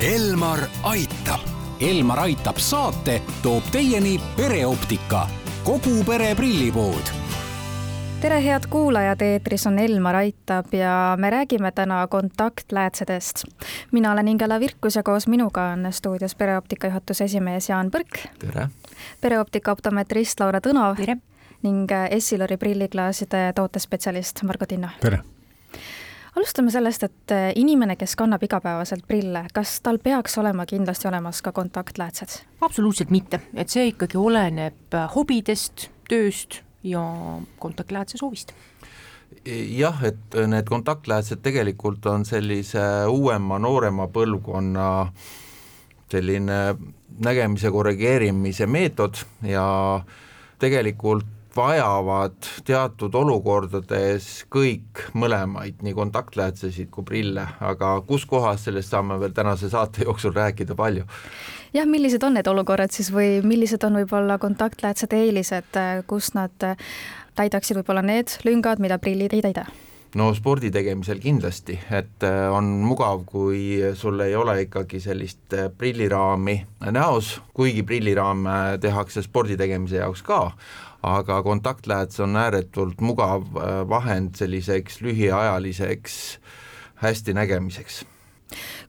Elmar aitab. Elmar aitab saate toob teieni pereoptika, kogu pere prillipood tere, head kuulajad, eetris on Elmar Aitab ja me räägime täna kontaktläätsedest. mina olen Ingela Virkus ja koos minuga on stuudios pereoptika juhatuse esimees Jaan Põrk. tere! pereoptika optometrist Laura Tõnov. tere! ning Essilori prilliklaaside tootespetsialist Margo Tinno. tere! Alustame sellest, et inimene, kes kannab igapäevaselt prille, kas tal peaks olema kindlasti olemas ka kontaktläätsed? absoluutselt mitte, et see ikkagi oleneb hobidest, tööst ja kontaktläätse soovist jah, et need kontaktläätsed tegelikult on sellise uuema, noorema põlvkonna selline nägemise korrigeerimise meetod ja tegelikult vajavad teatud olukordades kõik mõlemaid, nii kontaktläätsesid kui prille, aga kus kohas, sellest saame veel tänase saate jooksul rääkida palju. jah, millised on need olukorrad siis või millised on võib-olla kontaktläätsede eelised, kus nad täidaksid võib-olla need lüngad, mida prillid ei täida? No spordi tegemisel kindlasti, et on mugav, kui sul ei ole ikkagi sellist prilliraami näos, kuigi prilliraame tehakse spordi tegemise jaoks ka, aga kontaktlääts on ääretult mugav äh, vahend selliseks lühiajaliseks hästi nägemiseks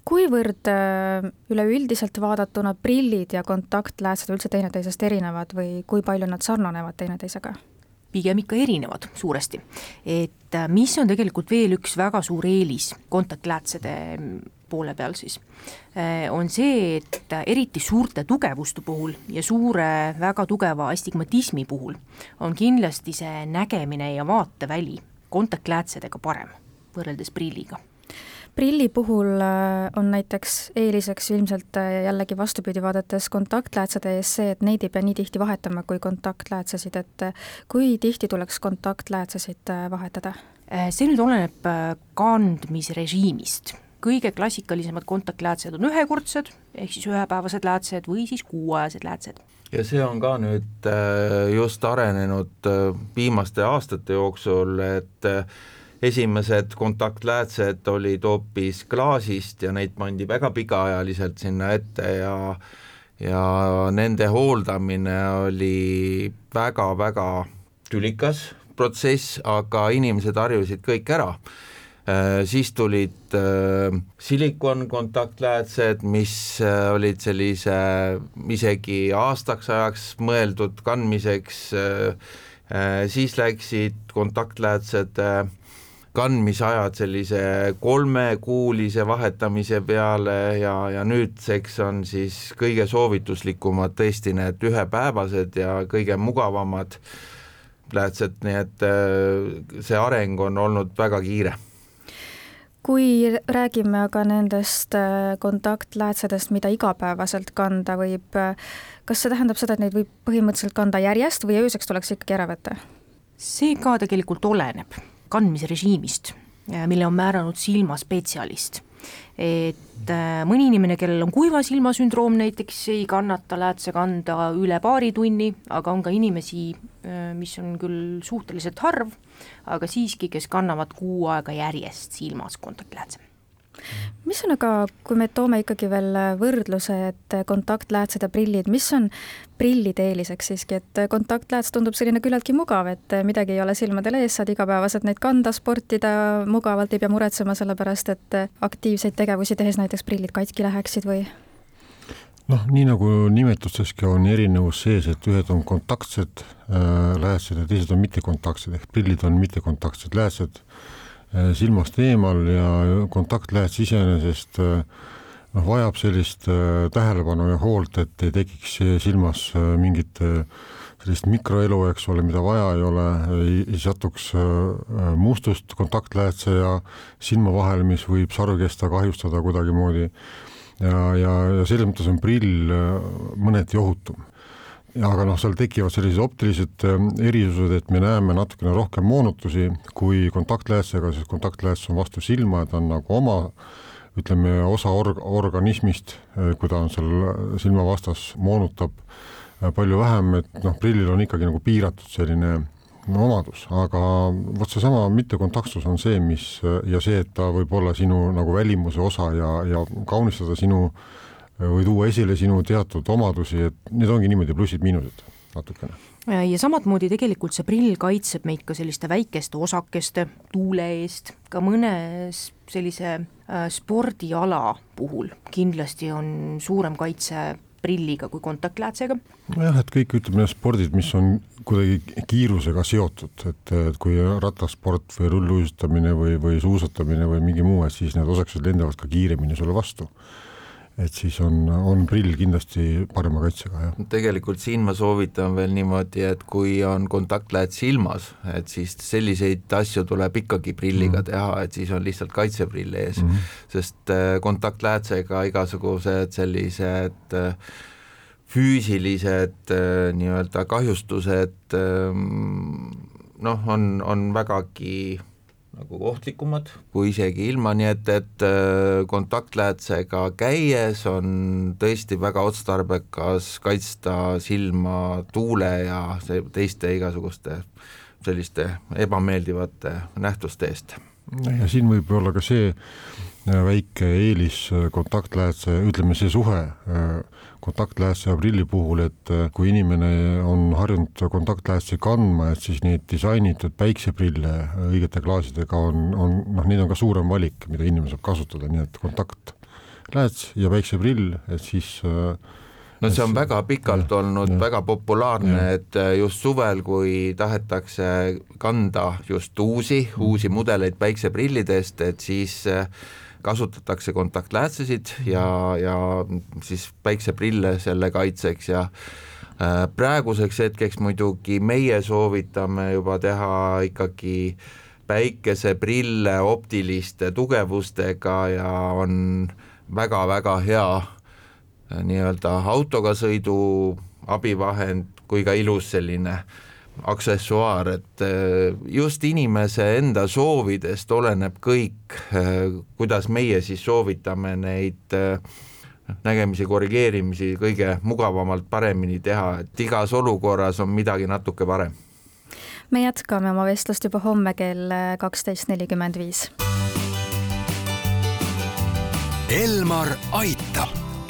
kuivõrd äh, üleüldiselt vaadatuna prillid ja kontaktläätsed üldse teineteisest erinevad või kui palju nad sarnanevad teineteisega? Pigem ikka erinevad suuresti. et äh, mis on tegelikult veel üks väga suur eelis kontaktläätsede poole peal siis, eh, on see, et eriti suurte tugevuste puhul ja suure väga tugeva astigmatismi puhul on kindlasti see nägemine ja vaateväli kontaktläätsedega parem võrreldes prilliga prilli puhul eh, on näiteks eeliseks ilmselt eh, jällegi vastupidi vaadates kontaktläätsede ees see, et neid ei pea nii tihti vahetama kui kontaktläätsesid, et kui tihti tuleks kontaktläätsesid vahetada? see nüüd oleneb kandmisrežiimist kõige klassikalisemad kontaktläätsed on ühekordsed, ehk siis ühepäevased läätsed või siis kuuajased läätsed. ja see on ka nüüd äh, just arenenud äh, viimaste aastate jooksul, et äh, esimesed kontaktläätsed olid hoopis klaasist ja neid pandi väga pikaajaliselt sinna ette ja ja nende hooldamine oli väga-väga tülikas protsess, aga inimesed harjusid kõik ära. Äh, siis tulid äh, silikonkontaktläätsed, mis äh, olid sellise isegi aastaks ajaks mõeldud kandmiseks, siis läksid kontaktläätsed kandmisajad sellise kolmekuulise vahetamise peale ja, ja nüüdseks on siis kõige soovituslikumad tõesti need ühepäevased ja kõige mugavamad läätsed, nii et see areng on olnud väga kiire kui räägime aga nendest äh, kontaktläätsedest, mida igapäevaselt kanda võib, äh, kas see tähendab seda, et neid võib põhimõtteliselt kanda järjest või ööseks tuleks ikkagi ära võtta? see ka tegelikult oleneb kandmisrežiimist, äh, mille on määranud silmaspetsialist. Et äh, mõni inimene, kellel on kuiva silma sündroom näiteks, ei kannata läätse kanda üle paari tunni, aga on ka inimesi, äh, mis on küll suhteliselt harv, aga siiski, kes kannavad kuu aega järjest silmas kontaktläätse mis on aga, kui me toome ikkagi veel võrdluse, et kontaktläätsed ja prillid, mis on prillide eeliseks siiski, et kontaktlääts tundub selline küllaltki mugav, et midagi ei ole silmadel ees, saad igapäevaselt neid kanda, sportida mugavalt, ei pea muretsema selle pärast, et aktiivseid tegevusi tehes näiteks prillid katki läheksid või? noh, nii nagu nimetusteski on erinevus sees, et ühed on kontaktsed äh, läätsed ja teised on mittekontaktsed ehk prillid on mittekontaktsed läätsed Äh, silmast eemal ja kontaktlääts iseenesest äh, noh, vajab sellist äh, tähelepanu ja hoolt, et ei tekiks silmas mingit sellist mikroelu, eks ole, mida vaja ei ole, ei satuks mustust kontaktläätse ja silma vahele, mis võib sarvkesta kahjustada kuidagimoodi. ja, ja, ja selles mõttes on prill mõneti ohutum aga noh, seal tekivad sellised optilised ähm, erisused, et me näeme natukene rohkem moonutusi kui kontaktläätsega, sest kontaktlääts on vastu silma ja ta on nagu oma ütleme, osa org-, organismist, äh, kui ta on seal silma vastas, moonutab äh, palju vähem, et noh, prillil on ikkagi nagu piiratud selline omadus, aga vot seesama mittekontaktsus on see, mis ja see, et ta võib olla sinu nagu välimuse osa ja, ja kaunistada sinu või tuua esile sinu teatud omadusi, et need ongi niimoodi plussid-miinused natukene. Ja samamoodi tegelikult see prill kaitseb meid ka selliste väikeste osakeste, tuule eest, ka mõnes sellise äh, spordiala puhul kindlasti on suurem kaitse prilliga kui kontaktläätsega. nojah, et kõik ütleme spordid, mis on kuidagi kiirusega seotud, et, et kui rattasport või rulluisutamine või, või suusatamine või mingi muu, et siis need osakesed lendavad ka kiiremini sulle vastu et siis on, on prill kindlasti parema kaitsega, jah. tegelikult siin ma soovitan veel niimoodi, et kui on kontaktlääd silmas, et siis selliseid asju tuleb ikkagi prilliga mm. teha, et siis on lihtsalt kaitseprill ees mm, -hmm. sest äh, kontaktläätsega igasugused sellised äh, füüsilised äh, nii-öelda kahjustused ähm, noh, on, on vägagi nagu ohtlikumad kui isegi ilma, nii et, et äh, kontaktläätsega käies on tõesti väga otstarbekas kaitsta silma tuule ja teiste igasuguste selliste ebameeldivate nähtuste eest. ja siin võib olla ka see väike eelis äh, kontaktläätse, ütleme see suhe kontaktläätse ja prilli puhul, et äh, kui inimene on harjunud kontaktläätsi kandma, et siis neid disainitud päikseprille õigete klaasidega on, on noh, neid on ka suurem valik, mida inimene saab kasutada, nii et kontaktlääts ja päikseprill, et siis äh, no see on väga pikalt ja, olnud ja, väga populaarne, et äh, just suvel, kui tahetakse kanda just uusi, uusi mudeleid päikseprillidest, et siis äh, kasutatakse kontaktläätsesid ja, ja siis päikseprille selle kaitseks ja äh, praeguseks hetkeks muidugi meie soovitame juba teha ikkagi päikeseprille optiliste tugevustega ja on väga-väga hea nii-öelda autoga sõidu abivahend kui ka ilus selline aksessuaar, et äh, just inimese enda soovidest oleneb kõik, äh, kuidas meie siis soovitame neid äh, nägemisi, korrigeerimisi kõige mugavamalt paremini teha, et igas olukorras on midagi natuke parem. me jätkame oma vestlust juba homme kell kaksteist nelikümmend viis. Elmar aitab.